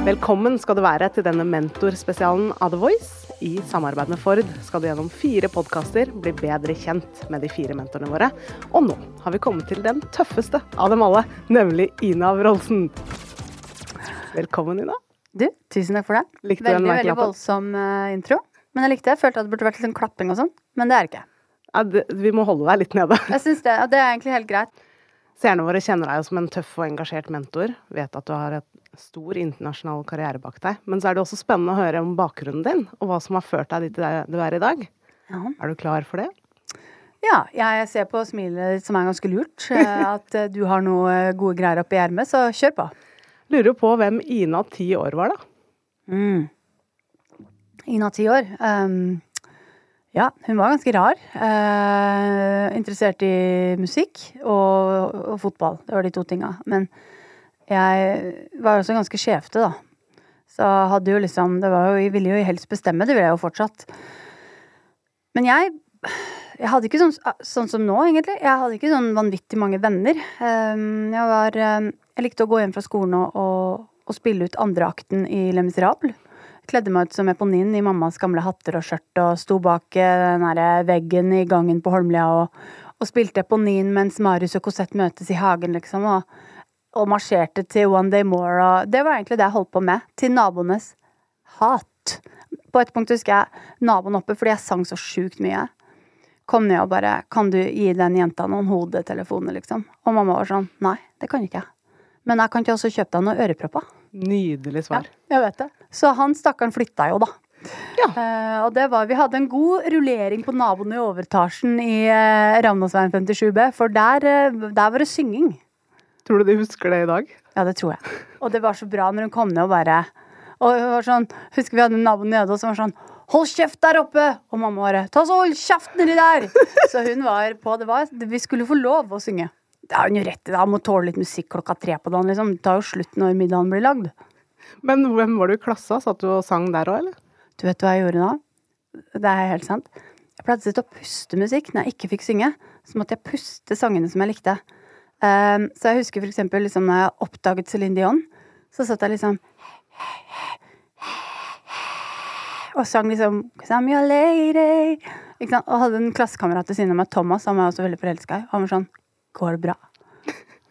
Velkommen skal du være til denne mentorspesialen av The Voice. I samarbeid med Ford skal du gjennom fire podkaster bli bedre kjent med de fire mentorene våre. Og nå har vi kommet til den tøffeste av dem alle, nemlig Ina Wroldsen. Velkommen, Ina. Du, tusen takk for det. Likte veldig, veldig merkelappen? voldsom eh, intro. Men jeg likte det. Jeg følte at det burde vært litt sånn klapping og sånn. Men det er det ikke. Ja, det, vi må holde deg litt nede. Jeg synes det, og det er egentlig helt greit. Seerne våre kjenner deg som en tøff og engasjert mentor. Vet at du har et stor internasjonal karriere bak deg. Men så er det også spennende å høre om bakgrunnen din, og hva som har ført deg dit du er i dag. Ja. Er du klar for det? ja, jeg ser på smilet ditt som er ganske lurt. eh, At eh, du har noe gode greier oppi ermet, så kjør på. Lurer på hvem Ina ti år var, da. Mm. Ina ti år. Um, ja, hun var ganske rar. Eh, interessert i musikk og, og fotball. Det var de to tinga. Men jeg var også ganske skjevte, da. Så hadde jo liksom det var jo, Jeg ville jo helst bestemme, det vil jeg jo fortsatt. Men jeg jeg hadde ikke sånn, sånn som nå, egentlig. Jeg hadde ikke sånn vanvittig mange venner. Um, jeg var um, Jeg likte å gå hjem fra skolen og, og, og spille ut andreakten i Le Miserable. Kledde meg ut som Eponin i mammas gamle hatter og skjørt og sto bak eh, den der veggen i gangen på Holmlia og, og spilte Eponin mens Marius og Cosette møtes i hagen, liksom. Og, og marsjerte til One Day More og Det var egentlig det jeg holdt på med. Til naboenes hat. På et punkt husker jeg naboen oppe fordi jeg sang så sjukt mye. Kom ned og bare 'Kan du gi den jenta noen hodetelefoner', liksom? Og mamma var sånn 'Nei, det kan ikke jeg'. Men jeg kan ikke også kjøpe deg noen ørepropper. Nydelig svar. Jeg vet det. Så han stakkaren flytta jo, da. Ja. Uh, og det var Vi hadde en god rullering på naboene i overetasjen i uh, Ravnåsveien 57B, for der, uh, der var det synging. Tror du de husker det i dag? Ja, det tror jeg. Og det var så bra når hun kom ned og bare Og hun var sånn Husker vi hadde en nabo nede som var sånn Hold kjeft der oppe! Og mamma bare Ta så hold kjeft nedi der! Så hun var på Det var Vi skulle få lov å synge. Det har hun jo rett i. da, Må tåle litt musikk klokka tre på dagen, liksom. Det tar jo slutt når middagen blir lagd. Men hvem var du i klassa? Satt du og sang der òg, eller? Du vet hva jeg gjorde da? Det er helt sant. Jeg pleide å sitte og puste musikk når jeg ikke fikk synge. Så måtte jeg puste sangene som jeg likte. Um, så jeg husker for eksempel liksom, når jeg oppdaget Céline Dion, så satt jeg liksom Og sang liksom I'm your lady'. Og hadde en klassekamerat ved siden av meg, Thomas, han var jeg også veldig forelska i. Han var sånn 'Går det bra?'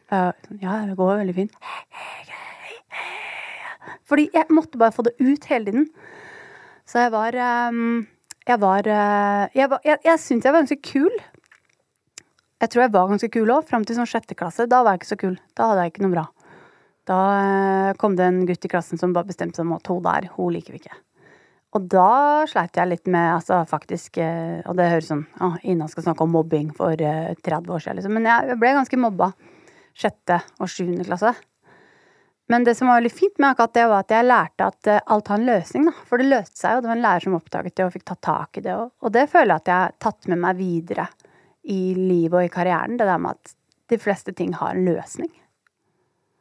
Ja, det går veldig fint. Fordi jeg måtte bare få det ut hele tiden. Så jeg var ehm, Jeg var eh, Jeg, jeg, jeg syntes jeg var ganske kul. Jeg tror jeg var ganske kul òg, fram til sånn sjette klasse. Da var jeg ikke så kul. Da hadde jeg ikke noe bra. Da eh, kom det en gutt i klassen som bare bestemte seg om at hun der, hun liker vi ikke. Og da sleit jeg litt med altså faktisk eh, Og det høres sånn ah, Ina skal snakke om mobbing for eh, 30 år siden, liksom. Men jeg ble ganske mobba sjette og sjuende klasse. Men det som var veldig fint med akkurat det, var at jeg lærte at eh, alt har en løsning. da. For det løste seg jo. Det var en lærer som oppdaget det og fikk tatt tak i det. Og, og det føler jeg at jeg har tatt med meg videre i livet og i karrieren. Det der med at de fleste ting har en løsning.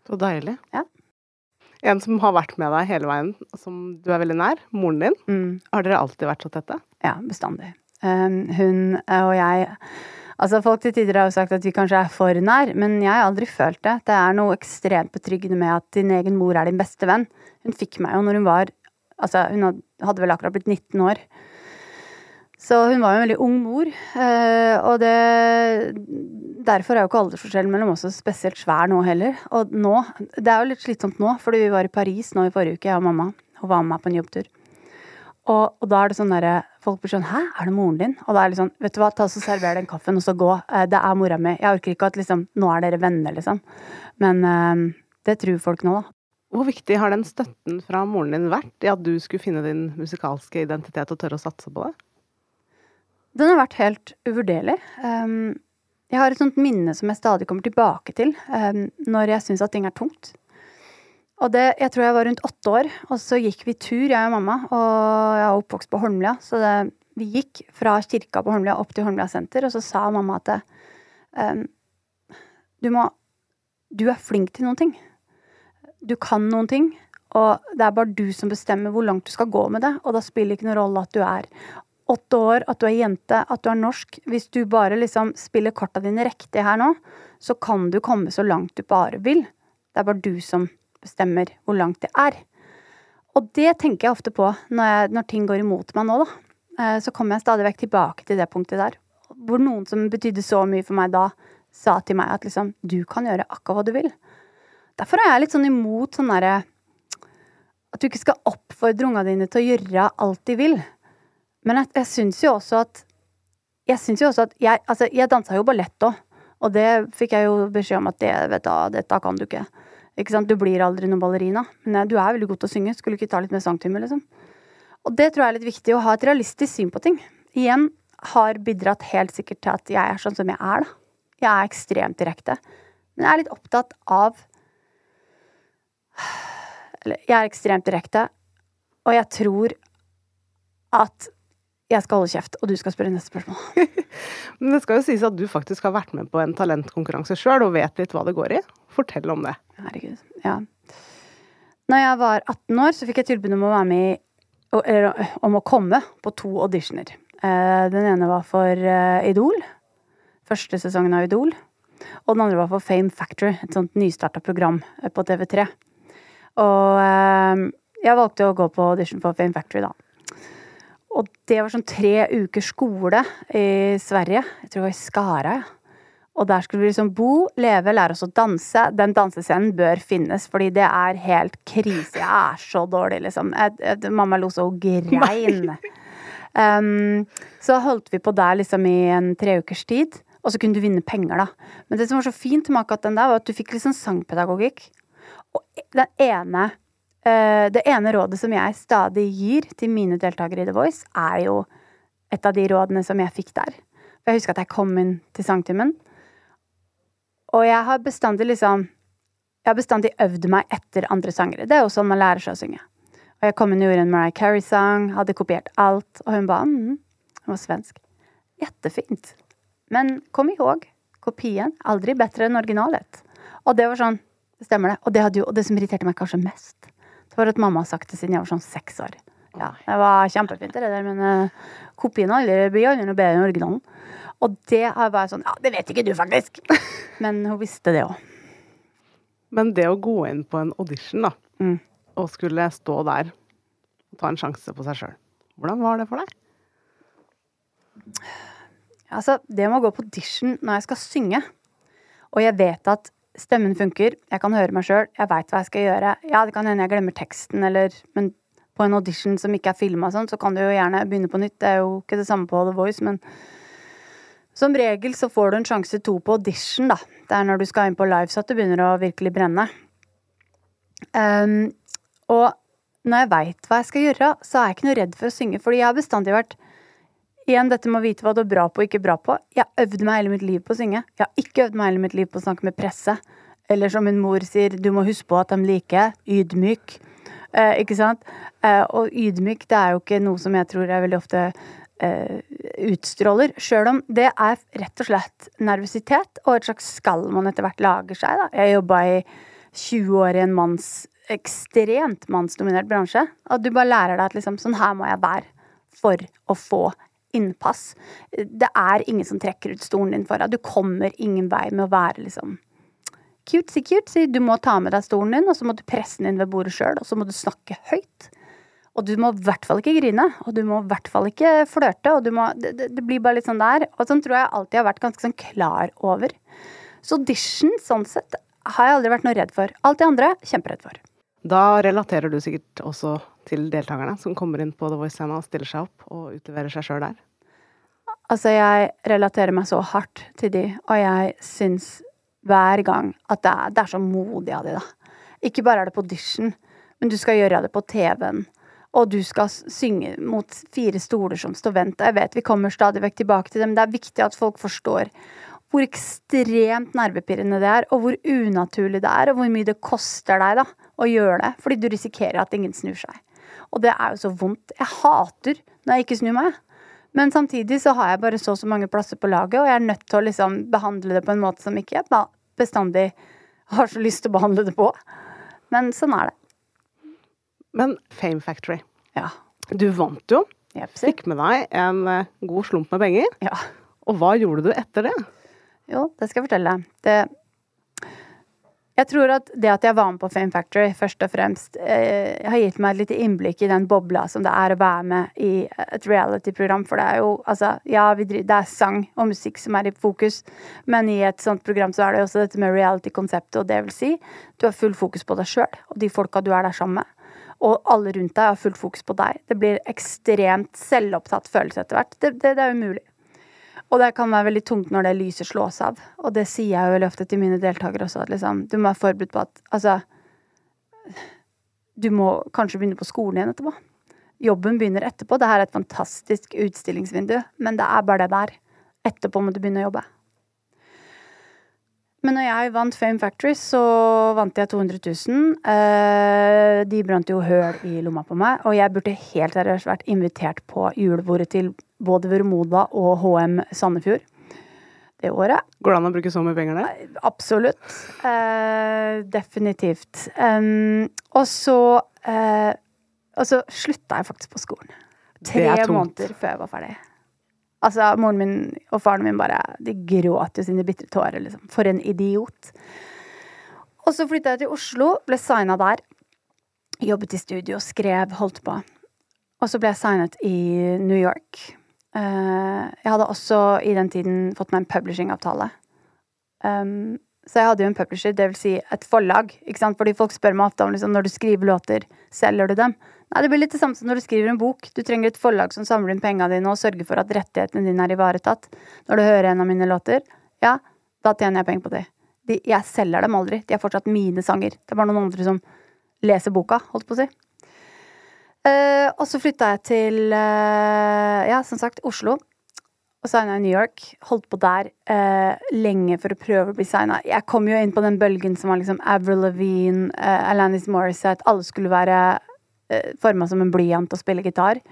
Så deilig. Ja. En som har vært med deg hele veien, som du er veldig nær, moren din. Mm. Har dere alltid vært så tette? Ja, bestandig. Um, hun og jeg Altså, folk til tider har jo sagt at vi kanskje er for nær, men jeg har aldri følt det. Det er noe ekstremt betryggende med at din egen mor er din beste venn. Hun fikk meg jo når hun var Altså, hun hadde vel akkurat blitt 19 år. Så hun var jo en veldig ung mor, eh, og det Derfor er jo ikke aldersforskjellen mellom oss spesielt svær nå heller. Og nå Det er jo litt slitsomt nå, fordi vi var i Paris nå i forrige uke, jeg og mamma. Hun var med meg på en jobbtur. Og, og da er det sånn derre Folk blir sånn Hæ, er det moren din? Og da er det litt sånn Vet du hva, ta så server den kaffen, og så gå. Eh, Det er mora mi. Jeg orker ikke at liksom Nå er dere venner, liksom. Men eh, det tror folk nå, da. Hvor viktig har den støtten fra moren din vært i at du skulle finne din musikalske identitet og tørre å satse på det? Den har vært helt uvurderlig. Um, jeg har et sånt minne som jeg stadig kommer tilbake til um, når jeg syns at ting er tungt. Og det, jeg tror jeg var rundt åtte år, og så gikk vi tur, jeg og mamma. Og jeg er oppvokst på Holmlia, så det, vi gikk fra kirka på Holmlia opp til Holmlia senter, og så sa mamma at um, du må Du er flink til noen ting. Du kan noen ting, og det er bare du som bestemmer hvor langt du skal gå med det. Og da spiller det ikke noen rolle at du er åtte år, at du er jente, at du er norsk. Hvis du bare liksom spiller korta dine riktig her nå, så kan du komme så langt du bare vil. Det er bare du som bestemmer hvor langt det er. Og det tenker jeg ofte på når, jeg, når ting går imot meg nå, da. Eh, så kommer jeg stadig vekk tilbake til det punktet der. Hvor noen som betydde så mye for meg da, sa til meg at liksom Du kan gjøre akkurat hva du vil. Derfor er jeg litt sånn imot sånn derre At du ikke skal oppfordre unga dine til å gjøre alt de vil. Men jeg, jeg syns jo også at Jeg syns jo også at Jeg, altså, jeg dansa jo ballett òg. Og det fikk jeg jo beskjed om at det, vet du, dette kan du ikke. Ikke sant? Du blir aldri noen ballerina. Men eh, du er veldig god til å synge. Skulle ikke ta litt mer sangtime, liksom? Og det tror jeg er litt viktig, å ha et realistisk syn på ting. Igjen har bidratt helt sikkert til at jeg er sånn som jeg er, da. Jeg er ekstremt direkte. Men jeg er litt opptatt av Eller jeg er ekstremt direkte, og jeg tror at jeg skal holde kjeft, og du skal spørre neste spørsmål. Men det skal jo sies at du faktisk har vært med på en talentkonkurranse sjøl, og vet litt hva det går i. Fortell om det. Herregud. Ja. Når jeg var 18 år, så fikk jeg tilbud om å være med i eller, Om å komme på to auditioner. Eh, den ene var for eh, Idol. Første sesongen av Idol. Og den andre var for Fame Factory, et sånt nystarta program eh, på TV3. Og jeg valgte å gå på audition for Fame Factory, da. Og det var sånn tre uker skole i Sverige. Jeg tror det var i Skara. Ja. Og der skulle vi liksom bo, leve, lære oss å danse. Den dansescenen bør finnes, fordi det er helt krise. Jeg er så dårlig, liksom. Jeg, jeg, mamma lo så hun grein. Um, så holdt vi på der liksom i en tre ukers tid. Og så kunne du vinne penger, da. Men det som var så fint med akkurat den der, var at du fikk liksom sangpedagogikk. Og den ene det ene rådet som jeg stadig gir til mine deltakere i The Voice, er jo et av de rådene som jeg fikk der. Jeg husker at jeg kom inn til sangtimen, og jeg har bestandig liksom Jeg har bestandig øvd meg etter andre sangere. Det er jo sånn man lærer seg å synge. Og jeg kom inn og gjorde en Mariah Carey-sang, hadde kopiert alt, og hun ba mm, Hun var svensk. Jettefint. Men kom ihåg, kopien aldri bedre enn originalet. Og det var sånn Det stemmer, det. Og det, jo, og det som irriterte meg kanskje mest, for at mamma har sagt det siden jeg var sånn seks år. Ja, det var kjempefint, det der, men uh, kopien blir aldri noe bedre enn originalen. Og det har bare sånn Ja, det vet ikke du, faktisk! Men hun visste det òg. Men det å gå inn på en audition, da, mm. og skulle stå der og ta en sjanse på seg sjøl, hvordan var det for deg? Altså, det med å gå på audition når jeg skal synge, og jeg vet at stemmen funker, jeg kan høre meg sjøl, jeg veit hva jeg skal gjøre. Ja, det kan hende jeg glemmer teksten, eller Men på en audition som ikke er filma sånn, så kan du jo gjerne begynne på nytt. Det er jo ikke det samme på The Voice, men som regel så får du en sjanse to på audition, da. Det er når du skal inn på live så at det begynner å virkelig brenne. Um, og når jeg veit hva jeg skal gjøre, så er jeg ikke noe redd for å synge, fordi jeg har bestandig vært Igjen dette med å vite hva du er bra på og ikke bra på. Jeg har øvd meg hele mitt liv på å synge. Jeg har ikke øvd meg hele mitt liv på å snakke med presse. Eller som min mor sier, du må huske på at de liker ydmyk. Eh, ikke sant? Eh, og ydmyk, det er jo ikke noe som jeg tror jeg veldig ofte eh, utstråler. Sjøl om det er rett og slett nervøsitet og et slags skall man etter hvert lager seg. Da. Jeg jobba i 20 år i en manns ekstremt mannsdominert bransje. Og du bare lærer deg at liksom, sånn her må jeg være for å få innpass. Det er ingen som trekker ut stolen din for deg. Du kommer ingen vei med å være liksom cutesy cutesy. Du må ta med deg stolen din, og så må du presse den inn ved bordet sjøl, og så må du snakke høyt. Og du må i hvert fall ikke grine, og du må i hvert fall ikke flørte. og må, det, det, blir bare litt sånn der. Og sånn tror jeg alltid har vært ganske sånn klar over. Så audition, sånn sett, har jeg aldri vært noe redd for. Alt det andre, kjemperedd for. Da relaterer du sikkert også til deltakerne som kommer inn på The Voice og stiller seg opp og utleverer seg sjøl der? Altså, jeg relaterer meg så hardt til de, og jeg syns hver gang at det er, det er så modig av de, da. Ikke bare er det på audition, men du skal gjøre det på TV-en. Og du skal synge mot fire stoler som står vendt. Jeg vet vi kommer stadig vekk tilbake til det, men det er viktig at folk forstår hvor ekstremt nervepirrende det er, og hvor unaturlig det er, og hvor mye det koster deg da, å gjøre det, fordi du risikerer at ingen snur seg. Og det er jo så vondt. Jeg hater når jeg ikke snur meg. Men samtidig så har jeg bare så og så mange plasser på laget, og jeg er nødt til å liksom behandle det på en måte som ikke jeg bestandig har så lyst til å behandle det på. Men sånn er det. Men Fame Factory. Ja. Du vant jo. Fikk med deg en eh, god slump med penger. Ja. Og hva gjorde du etter det? Jo, det skal jeg fortelle. Det Jeg tror at det at jeg var med på Fame Factory, først og fremst, eh, har gitt meg et lite innblikk i den bobla som det er å være med i et reality-program. For det er jo altså Ja, driver, det er sang og musikk som er i fokus, men i et sånt program så er det jo også dette med reality-konseptet, og det vil si du har full fokus på deg sjøl og de folka du er der sammen med. Og alle rundt deg har fullt fokus på deg. Det blir ekstremt selvopptatt følelse etter hvert. Det, det, det er umulig. Og det kan være veldig tungt når det lyset slås av. Og det sier jeg jo veldig ofte til mine deltakere også, at liksom, du må være forberedt på at altså Du må kanskje begynne på skolen igjen etterpå. Jobben begynner etterpå. Det her er et fantastisk utstillingsvindu, men det er bare det der. Etterpå må du begynne å jobbe. Men når jeg vant Fame Factory, så vant jeg 200 000. Eh, de brant jo høl i lomma på meg, og jeg burde helt seriøst vært invitert på julebordet til både Vermoda og HM Sandefjord det året. Går det an å bruke så mye penger der? Absolutt. Eh, definitivt. Um, og så eh, Og så slutta jeg faktisk på skolen. Tre måneder før jeg var ferdig. Altså, moren min og faren min bare De gråt jo sine bitre tårer, liksom. For en idiot. Og så flytta jeg til Oslo, ble signa der. Jobbet i studio, skrev, holdt på. Og så ble jeg signet i New York. Eh, jeg hadde også i den tiden fått meg en publishingavtale. Um, så jeg hadde jo en publisher, vil si et forlag. ikke sant? Fordi folk spør meg ofte om liksom, når du skriver låter, selger du dem? Nei, det blir litt det samme som når du skriver en bok. Du trenger et forlag som samler inn pengene dine og sørger for at rettighetene dine er ivaretatt. Når du hører en av mine låter, ja, da tjener jeg penger på de. de. Jeg selger dem aldri. De er fortsatt mine sanger. Det er bare noen andre som leser boka, holdt på å si. Uh, og så flytta jeg til, uh, ja, som sagt, Oslo. Og signa i New York. Holdt på der uh, lenge for å prøve å bli signa. Jeg kom jo inn på den bølgen som var liksom Avril Lavigne, Alanis Morissette Alle skulle være uh, forma som en blyant og spille gitar.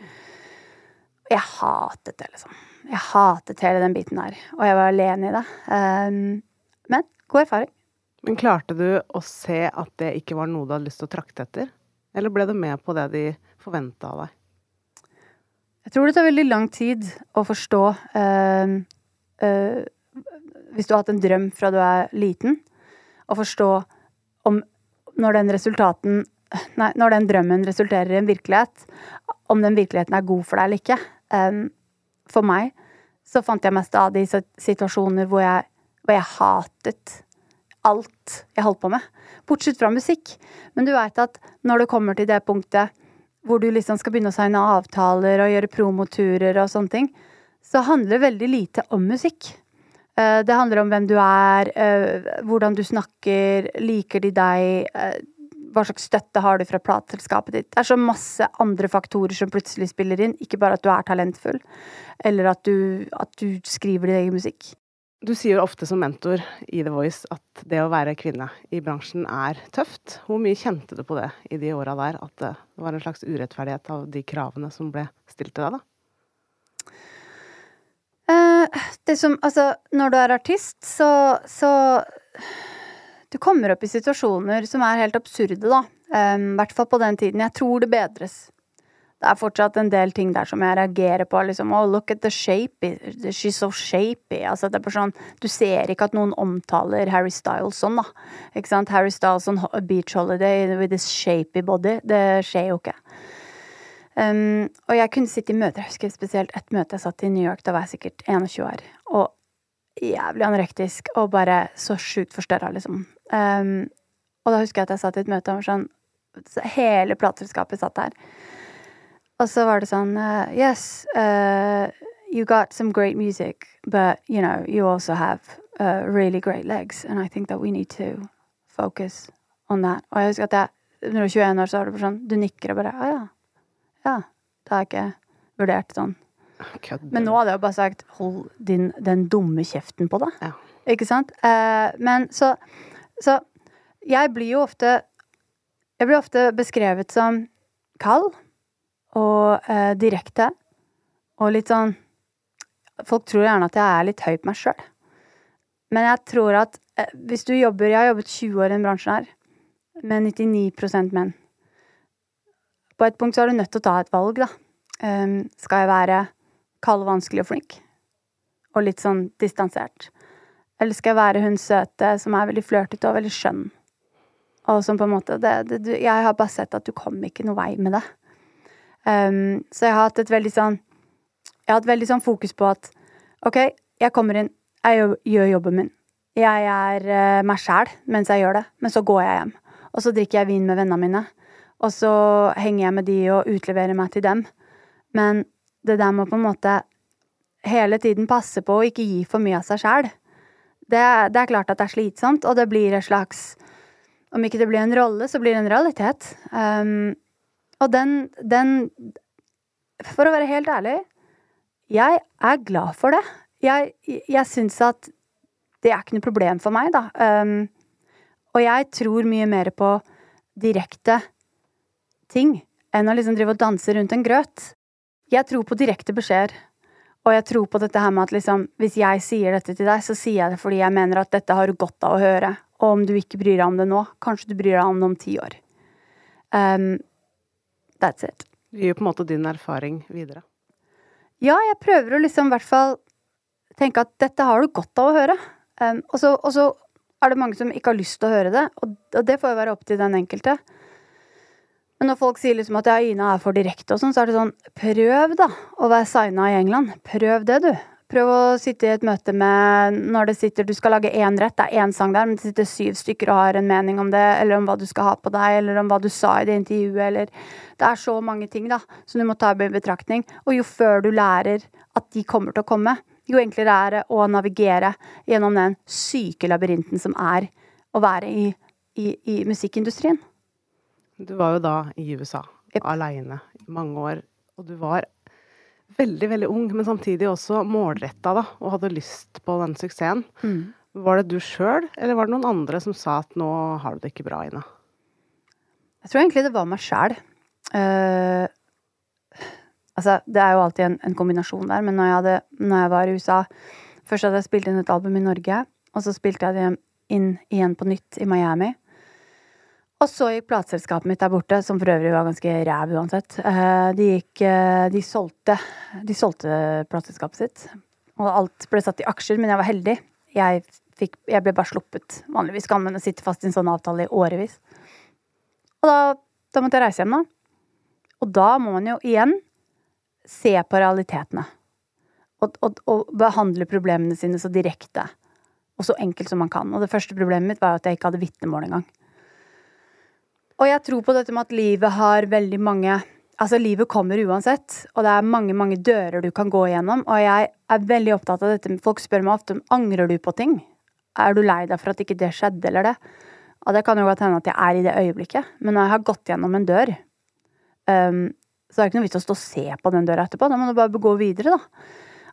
Jeg hatet det, liksom. Jeg hatet hele den biten der. Og jeg var alene i det. Um, men god erfaring. Men klarte du å se at det ikke var noe du hadde lyst til å trakte etter? Eller ble du med på det de forventa av deg? Jeg tror det tar veldig lang tid å forstå uh, uh, Hvis du har hatt en drøm fra du er liten, å forstå om når den resultaten Nei, når den drømmen resulterer i en virkelighet, om den virkeligheten er god for deg eller ikke. Um, for meg så fant jeg meg stadig i situasjoner hvor jeg, hvor jeg hatet alt jeg holdt på med. Bortsett fra musikk. Men du veit at når det kommer til det punktet hvor du liksom skal begynne å signe avtaler og gjøre promoturer og sånne ting, så handler veldig lite om musikk. Eh, det handler om hvem du er, eh, hvordan du snakker, liker de deg eh, hva slags støtte har du fra plateselskapet ditt? Det er så masse andre faktorer som plutselig spiller inn, ikke bare at du er talentfull, eller at du, at du skriver din egen musikk. Du sier jo ofte som mentor i The Voice at det å være kvinne i bransjen er tøft. Hvor mye kjente du på det i de åra der, at det var en slags urettferdighet av de kravene som ble stilt til deg, da? Eh, det som Altså, når du er artist, så, så du kommer opp i situasjoner som er helt absurde, da. I um, hvert fall på den tiden. Jeg tror det bedres. Det er fortsatt en del ting der som jeg reagerer på. liksom, oh, look at the shapey, she's so shapey. altså det er bare sånn, Du ser ikke at noen omtaler Harry Styles sånn, da. ikke sant? Harry Styles on beach holiday with his shapey body. Det skjer jo ikke. Um, og jeg kunne sitte i møter. Jeg husker spesielt et møte jeg satt i New York. Da var jeg sikkert 21 år. Og jævlig anorektisk og bare så sjukt forstørra, liksom. Um, og da husker jeg at jeg satt i et møte og sånn Hele plateselskapet satt der. Og så var det sånn uh, Yes, uh, you got some great music, but you know, you also have uh, really great legs, and I think that we need to focus on that. Og jeg husker at jeg når du er 21 år, så var det sånn Du nikker og bare Å ja. Ja. Det har jeg ikke vurdert sånn Kødder. Men nå hadde jeg jo bare sagt 'hold din, den dumme kjeften på deg'. Ja. Ikke sant? Men så, så jeg blir jo ofte Jeg blir ofte beskrevet som kald og eh, direkte og litt sånn Folk tror gjerne at jeg er litt høy på meg sjøl. Men jeg tror at eh, hvis du jobber Jeg har jobbet 20 år i den bransjen her, med 99% menn. På et punkt så er du nødt til å ta et valg, da. Um, skal jeg være kald, vanskelig og flink. Og litt sånn distansert. Eller skal jeg være hun søte som er veldig flørtete og veldig skjønn? Og som på en måte det, det, Jeg har bare sett at du kom ikke noe vei med det. Um, så jeg har hatt et veldig sånn Jeg har hatt veldig sånn fokus på at OK, jeg kommer inn, jeg gjør, gjør jobben min. Jeg er uh, meg sjæl mens jeg gjør det, men så går jeg hjem. Og så drikker jeg vin med vennene mine. Og så henger jeg med de og utleverer meg til dem. Men det der med på en måte hele tiden passe på å ikke gi for mye av seg sjæl, det, det, er klart at det er slitsomt, og det blir et slags Om ikke det blir en rolle, så blir det en realitet. Um, og den, den For å være helt ærlig, jeg er glad for det. Jeg, jeg syns at det er ikke noe problem for meg, da. Um, og jeg tror mye mer på direkte ting enn å liksom drive og danse rundt en grøt. Jeg tror på direkte beskjeder. Og jeg tror på dette her med at liksom, hvis jeg sier dette til deg, så sier jeg det fordi jeg mener at dette har du godt av å høre. Og om du ikke bryr deg om det nå, kanskje du bryr deg om det om ti år. Um, that's it. Du gir på en måte din erfaring videre. Ja, jeg prøver å liksom i hvert fall tenke at dette har du godt av å høre. Um, og, så, og, så, er det mange som ikke har lyst til å høre det, og, og det får jo være opp til den enkelte. Men når folk sier liksom at ja, Ina er for direkte og sånn, så er det sånn Prøv, da, å være signa i England. Prøv det, du. Prøv å sitte i et møte med Når det sitter Du skal lage én rett, det er én sang der, men det sitter syv stykker og har en mening om det, eller om hva du skal ha på deg, eller om hva du sa i det intervjuet, eller Det er så mange ting, da, som du må ta i betraktning. Og jo før du lærer at de kommer til å komme, jo enklere er det å navigere gjennom den syke labyrinten som er å være i, i, i musikkindustrien. Du var jo da i USA yep. aleine i mange år, og du var veldig, veldig ung, men samtidig også målretta, da, og hadde lyst på den suksessen. Mm. Var det du sjøl, eller var det noen andre som sa at nå har du det ikke bra, Ina? Jeg tror egentlig det var meg sjæl. Uh, Altså, det er jo alltid en, en kombinasjon der, men når jeg, hadde, når jeg, var i USA Først hadde jeg spilt inn et album i Norge, og så spilte jeg det inn igjen på nytt i Miami. Og så gikk plateselskapet mitt der borte, som for øvrig var ganske ræv uansett. Eh, de gikk eh, De solgte De solgte plateselskapet sitt. Og alt ble satt i aksjer, men jeg var heldig. Jeg, fikk, jeg ble bare sluppet. Vanligvis kan man sitte fast i en sånn avtale i årevis. Og da, da måtte jeg reise hjem, da. Og da må man jo igjen se på realitetene. Og, og, og, behandle problemene sine så direkte og så enkelt som man kan. Og det første problemet mitt var at jeg ikke hadde vitnemål engang. Og jeg tror på dette med at livet har veldig mange Altså, livet kommer uansett, og det er mange, mange dører du kan gå igjennom. Og jeg er veldig opptatt av dette. Folk spør meg ofte om angrer du på ting. Er du lei deg for at ikke det skjedde, eller det? Og det kan jo godt hende at jeg er i det øyeblikket, men når jeg har gått gjennom en dør, um, så det ikke noe vits å stå og se på den døra etterpå. Da må du bare gå videre, da.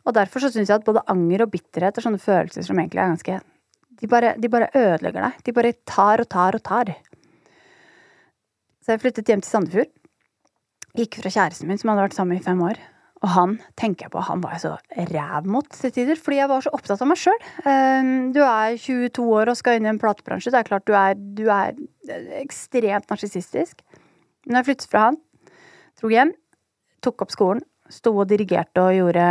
Og derfor så syns jeg at både anger og bitterhet er sånne følelser som egentlig er ganske de bare, de bare ødelegger deg. De bare tar og tar og tar. Så jeg flyttet hjem til Sandefjord. Gikk fra kjæresten min, som hadde vært sammen i fem år. Og han tenker jeg på, han var jeg så ræv mot til tider, fordi jeg var så opptatt av meg sjøl. Ehm, du er 22 år og skal inn i en platebransje. Det er klart du er, du er ekstremt narsissistisk. Når jeg flyttet fra han, Dro hjem, tok opp skolen, sto og dirigerte og gjorde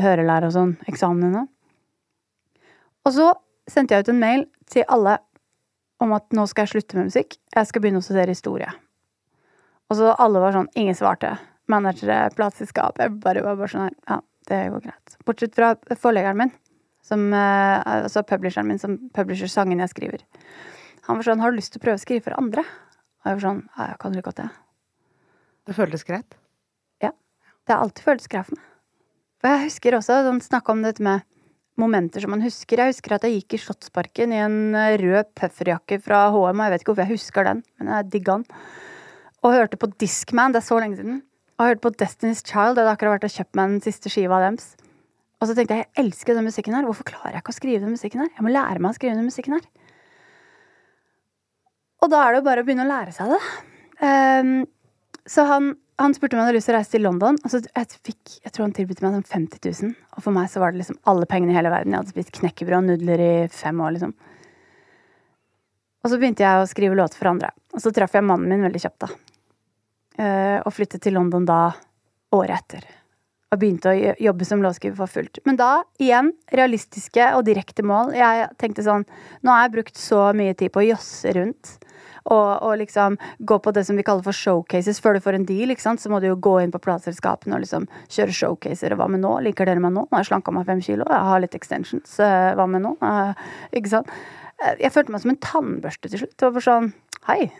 hørelære og sånn, eksamen henne. Og så sendte jeg ut en mail til alle om at nå skal jeg slutte med musikk. Jeg skal begynne å studere historie. Og så alle var sånn Ingen svarte. Managere, plateselskap. Jeg bare var bare sånn Ja, det går greit. Bortsett fra forleggeren min, som, eh, altså publisheren min, som publisher sangen jeg skriver. Han var sånn Har du lyst til å prøve å skrive for andre? Og jeg var sånn Ja, jeg kan like godt det. Det føltes greit? Ja. Det har alltid føltes greit for meg. For jeg husker også sånn, snakka om dette med momenter som man husker. Jeg husker at jeg gikk i Slottsparken i en eh, rød pufferjakke fra HM, og jeg vet ikke hvorfor jeg husker den, men jeg digga den. Og hørte på Discman, det er så lenge siden. Og hørte på Destiny's Child, jeg hadde akkurat vært og kjøpt meg den siste skiva deres. Og så tenkte jeg jeg elsker den musikken her, hvorfor klarer jeg ikke å skrive den musikken her? Jeg må lære meg å skrive den musikken her. Og da er det jo bare å begynne å lære seg det. Um, så han, han, spurte om jeg hadde lyst til å reise til London. Og så jeg, fikk, jeg tror han tilbød meg sånn 50 000. Og for meg så var det liksom alle pengene i hele verden. Jeg hadde spist knekkebrød og nudler i fem år, liksom. Og så begynte jeg å skrive låter for andre. Og så traff jeg mannen min veldig kjapt, da. Uh, og flyttet til London da året etter. Og begynte å jobbe som låtskriver for fullt. Men da, igjen, realistiske og direkte mål. Jeg tenkte sånn Nå har jeg brukt så mye tid på å josse rundt og, og liksom gå på det som vi kaller for showcases. Før du får en deal, så må du jo gå inn på plateselskapene og liksom kjøre showcaser. Og hva med nå? Liker dere meg nå? Nå har jeg slanka meg fem kilo. Jeg har litt extensions. Eh, hva med nå? Eh, ikke sant? Eh, Jeg følte meg som en tannbørste til slutt. Det var bare sånn Hei,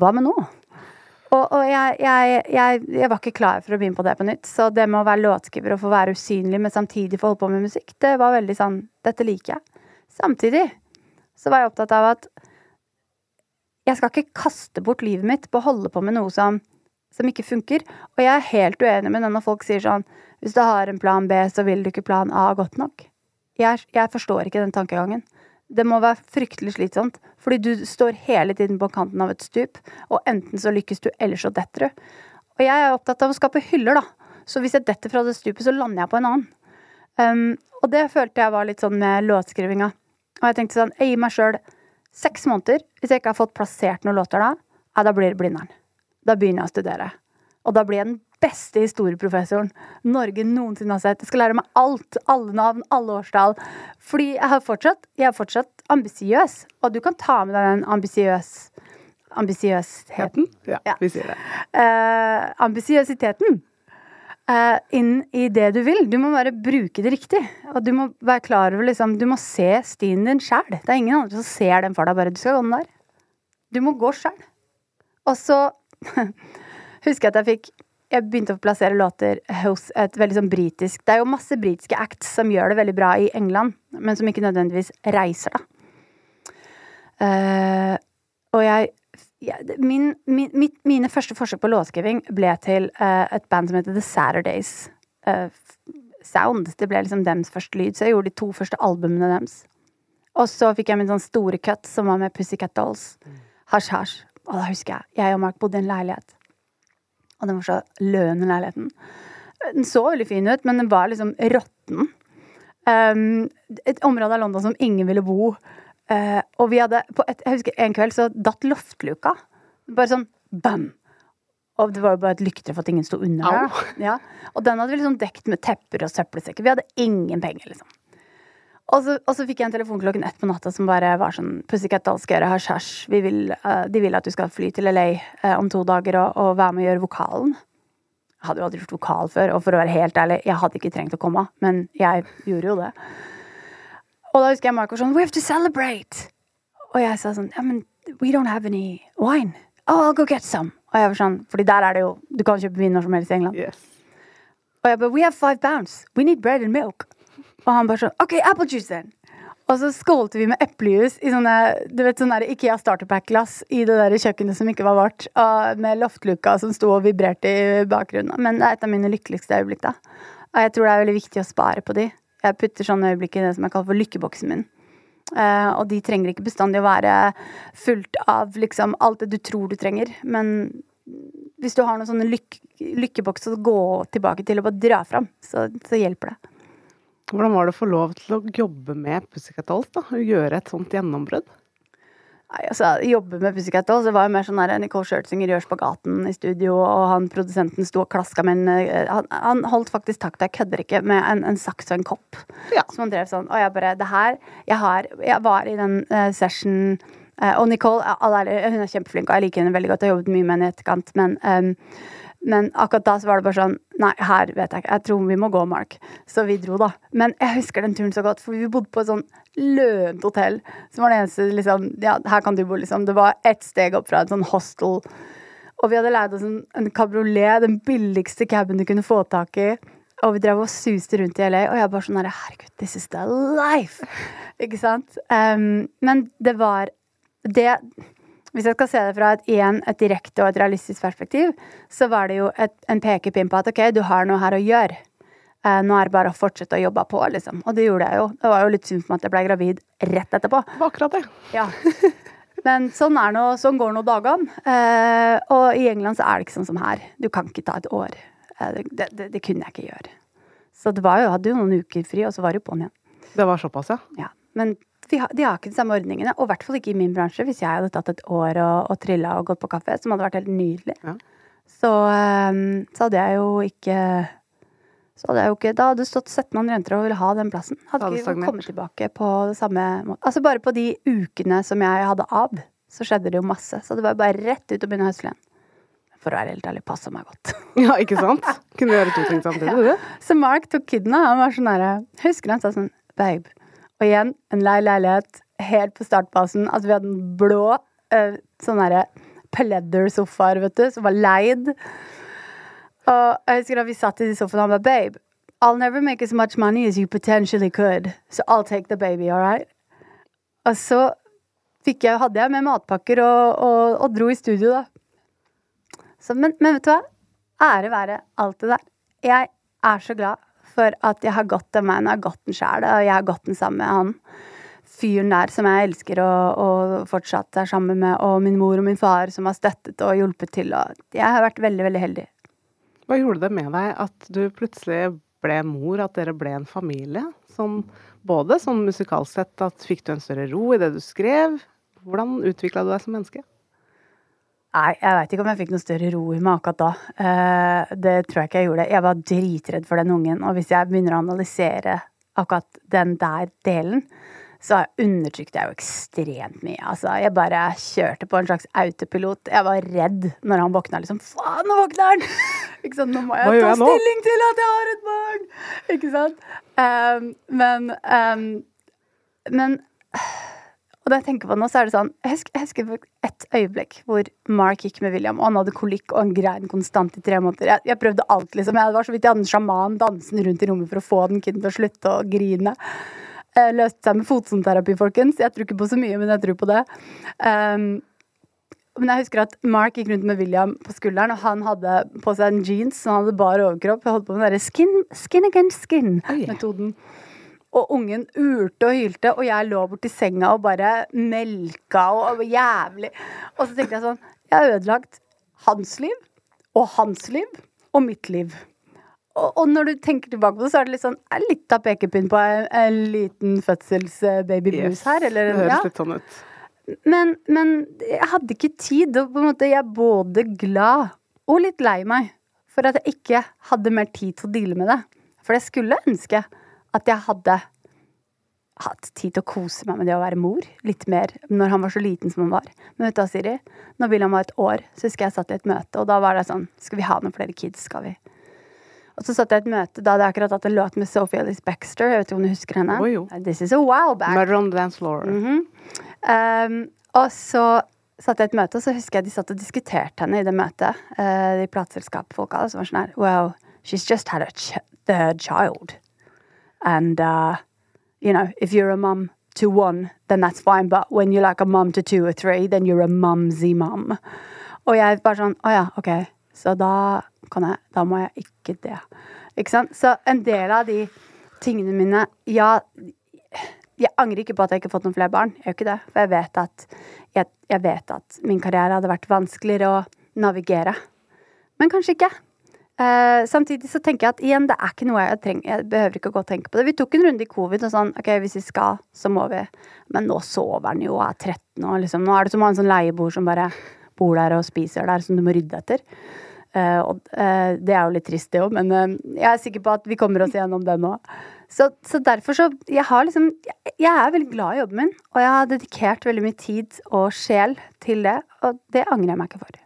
hva med nå? Og, og jeg, jeg, jeg, jeg var ikke klar for å begynne på det på nytt. Så det med å være låtskriver og få være usynlig, men samtidig få holde på med musikk, det var veldig sånn Dette liker jeg. Samtidig så var jeg opptatt av at jeg skal ikke kaste bort livet mitt på å holde på med noe som, som ikke funker. Og jeg er helt uenig med det når folk sier sånn Hvis du har en plan B, så vil du ikke plan A godt nok. Jeg, jeg forstår ikke den tankegangen. Det må være fryktelig slitsomt, fordi du står hele tiden på kanten av et stup, og enten så lykkes du, eller så detter du. Og jeg er opptatt av å skape hyller, da. Så hvis jeg detter fra det stupet, så lander jeg på en annen. Um, og det følte jeg var litt sånn med låtskrivinga. Og jeg tenkte sånn, jeg gir meg sjøl seks måneder. Hvis jeg ikke har fått plassert noen låter da, ja, da blir det Blindern. Da begynner jeg å studere. Og da blir jeg den beste historieprofessoren Norge noensinne har sett. Jeg skal lære meg alt. Alle navn, alle årstall. Fordi jeg har fortsatt, jeg er fortsatt ambisiøs. Og du kan ta med deg den ambisiøs ambisiøsheten. Ja, Ja. vi sier det. Eh, ambisiøsiteten eh, inn i det du vil. Du må bare bruke det riktig. Og du må være klar over liksom, Du må se stien din sjæl. Det er ingen andre som ser den for deg. Bare du skal gå den der. Du må gå sjæl. Og så husker jeg at jeg fikk Jeg begynte å plassere låter hos et veldig sånn britisk Det er jo masse britiske acts som gjør det veldig bra i England, men som ikke nødvendigvis reiser, da. Uh, og jeg jeg- min, min, mitt, mine første forsøk på låtskriving ble til uh, et band som heter The Saturdays uh, Sound. Det ble liksom dems første lyd, så jeg gjorde de to første albumene deres. Og så fikk jeg min sånn store cut som var med Pussycat Dolls. Hasj, hasj. Og da husker jeg jeg og Mark bodde i en leilighet. Og den var så løn, den leiligheten. Den så veldig fin ut, men den var liksom råtten. Um, et område av London som ingen ville bo. Eh, og vi hadde på et, Jeg husker en kveld så datt loftluka. Bare sånn bam! Og det var jo bare et lykter for at ingen sto under der. Ja. Og den hadde vi liksom dekt med tepper og søppelsekker. Vi hadde ingen penger, liksom. Og så, og så fikk jeg en telefon klokken ett på natta som bare var sånn Pussycat gjøre hasj, hasj. Vi vil, uh, de vil at du skal fly til LA uh, om to dager og, og være med og gjøre vokalen. Jeg hadde jo aldri gjort vokal før, og for å være helt ærlig, jeg hadde ikke trengt å komme, men jeg gjorde jo det. Og da husker jeg Mark var sånn We have to celebrate! Og jeg sa sånn Ja, men we don't have any wine. Oh, I'll go get some. Og jeg var sånn, fordi der er det jo Du kan kjøpe vin når som helst i England. Yes. Og jeg bare We have five pounds. We need bread and milk. Og han bare sånn OK, apple juice then. Og så skålte vi med eplejus i sånne du vet, sånne Ikea starterpack-glass i det der kjøkkenet som ikke var vårt, med loftluka som sto og vibrerte i bakgrunnen. Men det er et av mine lykkeligste øyeblikk, da. Og jeg tror det er veldig viktig å spare på de. Jeg putter sånne øyeblikk i det som jeg kaller for lykkeboksen min. Uh, og de trenger ikke bestandig å være fullt av liksom alt det du tror du trenger. Men hvis du har noen sånne lyk lykkebokser å gå tilbake til og bare dra fram, så, så hjelper det. Hvordan var det å få lov til å jobbe med Pussycat Dolls? Gjøre et sånt gjennombrudd? Altså, Jobbe med Pussycat Dolls, det var jo mer sånn der Nicole Scherzinger gjør spagaten i studio, og han produsenten sto og klaska med en eh, han, han holdt faktisk takt, jeg kødder ikke, med en, en saks og en kopp. Ja. Som han drev sånn. Og jeg bare Det her Jeg, har, jeg var i den uh, session uh, Og Nicole hun er kjempeflink, og jeg liker henne veldig godt. Jeg har jobbet mye med henne i etterkant, men ehm, men akkurat da så var det bare sånn Nei, her vet jeg ikke. Jeg tror vi må gå, Mark. Så vi dro, da. Men jeg husker den turen så godt, for vi bodde på et sånn lønt hotell. Som var det eneste liksom Ja, her kan du bo, liksom. Det var ett steg opp fra et sånn hostel. Og vi hadde leid oss en, en kabriolet, den billigste caben du kunne få tak i. Og vi drev og suste rundt i LA, og jeg bare sånn herre, Herregud, this is the life! Ikke sant? Um, men det var det hvis jeg skal se det fra et, igjen, et direkte og et realistisk perspektiv, så var det jo et, en pekepinn på at ok, du har noe her å gjøre. Eh, nå er det bare å fortsette å jobbe på, liksom. Og det gjorde jeg jo. Det var jo litt synd for meg at jeg ble gravid rett etterpå. Det var akkurat det. Ja. Men sånn, er noe, sånn går nå dagene. Eh, og i England så er det ikke sånn som her. Du kan ikke ta et år. Eh, det, det, det kunne jeg ikke gjøre. Så det var jo, jeg hadde jo noen uker fri, og så var det jo på'n igjen. Det var såpass, ja. Ja. Men vi har, de har ikke de samme ordningene, og i hvert fall ikke i min bransje. Hvis jeg hadde tatt et år og, og trilla og gått på kaffe, som hadde vært helt nydelig, Ja. så, ehm, så hadde jeg jo ikke så hadde jeg jo ikke, Da hadde det stått 17 andre jenter og ville ha den plassen. Hadde Hadde ikke kommet tilbake på det samme måte. Altså Bare på de ukene som jeg hadde av, så skjedde det jo masse. Så det var bare rett ut og begynne å høsle igjen. For å være helt ærlig, passa meg godt. Ja, ikke sant? Kunne gjøre to ting samtidig, du. Så Mark tok kiden, og han var sånn herre Husker han sa sånn Babe. Og igjen, en lei leilighet helt på startbasen. Altså, vi hadde en blå uh, sånn derre pleather-sofaer, vet du, som var leid. Og jeg husker da vi satt i de sofaene, og han ba Babe, I'll never make as much money as you potentially could, so I'll take the baby, all right? Og så jeg, hadde jeg med matpakker og, og, og dro i studio, da. Så, men, men vet du hva? Ære være alt det der. Jeg er så glad for at jeg har gått den veien. Jeg har gått den sjæl, og jeg har gått den sammen med han fyren der som jeg elsker og, og, fortsatt er sammen med, og min mor og min far som har støttet og hjulpet til. Og jeg har vært veldig, veldig heldig. Hva gjorde det med deg at du plutselig ble mor, at dere ble en familie? Som, både sånn musikalsk sett, at fikk du en større ro i det du skrev? Hvordan utvikla du deg som menneske? Nei, jeg veit ikke om jeg fikk noe større ro i meg akkurat da. Eh, det tror jeg ikke jeg gjorde. Jeg var dritredd for den ungen, og hvis jeg begynner å analysere akkurat den der delen, så undertrykte jeg jo ekstremt mye. Altså, jeg bare kjørte på en slags autopilot. Jeg var redd når han våkna. Liksom, faen, nå våkner han! Ikke sant? Nå må jeg ta stilling til at jeg har et barn! Ikke sant? Um, men um, Men og da jeg tenker på nå, så er det sånn Jeg husker, jeg husker et øyeblikk hvor Mark gikk med William, og han hadde kolikk og han grein konstant i tre måneder. Jeg, jeg prøvde alt, liksom. Jeg var så vidt jeg hadde en sjaman dansende rundt i rommet for å få den kiden til å slutte å grine. Jeg løste seg med fotsoneterapi, folkens. Jeg tror ikke på så mye, men jeg tror på det. Um, men jeg husker at Mark gikk rundt med William på skulderen, og han hadde på seg en jeans, så han hadde bare overkropp. Jeg holdt på med den derre skin, skin against skin-metoden. Oh, yeah. Og ungen urte og hylte, og jeg lå borti senga og bare melka og, og jævlig. Og så tenkte jeg sånn Jeg har ødelagt hans liv, og hans liv, og mitt liv. Og, og, når du tenker tilbake på det, så er det litt sånn litt av pekepinn på en, en liten fødselsbaby-blues yes, her. Eller, det høres ja. litt sånn ut. Men, men, jeg hadde ikke tid. Og på en måte jeg er både glad og litt lei meg for at jeg ikke hadde mer tid til å deale med det. For det skulle ønske at jeg hadde hatt tid til å kose meg med det å være mor. Litt mer når han var så liten som han var. Men vet du hva, Siri? Når William var et år, så husker jeg satt i et møte, og da var det sånn Skal vi ha noen flere kids? Skal vi? Og så satt jeg i et møte da hadde jeg akkurat hatt en låt med Sophie Ellis Baxter. Jeg vet ikke om du husker henne? Oh, jo. This is a while back. Murder on the dance floor. Mm -hmm. um, og så satt jeg i et møte, og så husker jeg de satt og diskuterte henne i det møtet. Uh, de plateselskapsfolka som var sånn her Wow, she's just had a ch the child. And uh, you know, if you're a mum to one, then that's fine. But when you're like a mum to two or three, then you're a mumsy mum. Og jeg bare sånn Å ja, OK. Så da kan jeg Da må jeg ikke det. Ikke sant? Så en del av de tingene mine Ja, jeg angrer ikke på at jeg ikke har fått noen flere barn. Jeg ikke det. For jeg vet at, jeg, jeg vet at min karriere hadde vært vanskeligere å navigere. Men kanskje ikke. Uh, samtidig så tenker jeg at igjen, det er ikke noe jeg trenger. Jeg behøver ikke å gå og tenke på det. Vi tok en runde i covid og sånn, ok, hvis vi skal, så må vi. Men nå sover han jo og er 13 og liksom. Nå er det som å ha en sånn leieboer som bare bor der og spiser der, som du må rydde etter. Uh, og uh, det er jo litt trist, det òg, men jeg er sikker på at vi kommer oss igjennom det nå. Så, så, derfor så Jeg har liksom jeg, jeg er veldig glad i jobben min, og jeg har dedikert veldig mye tid og sjel til det, og det angrer jeg meg ikke for.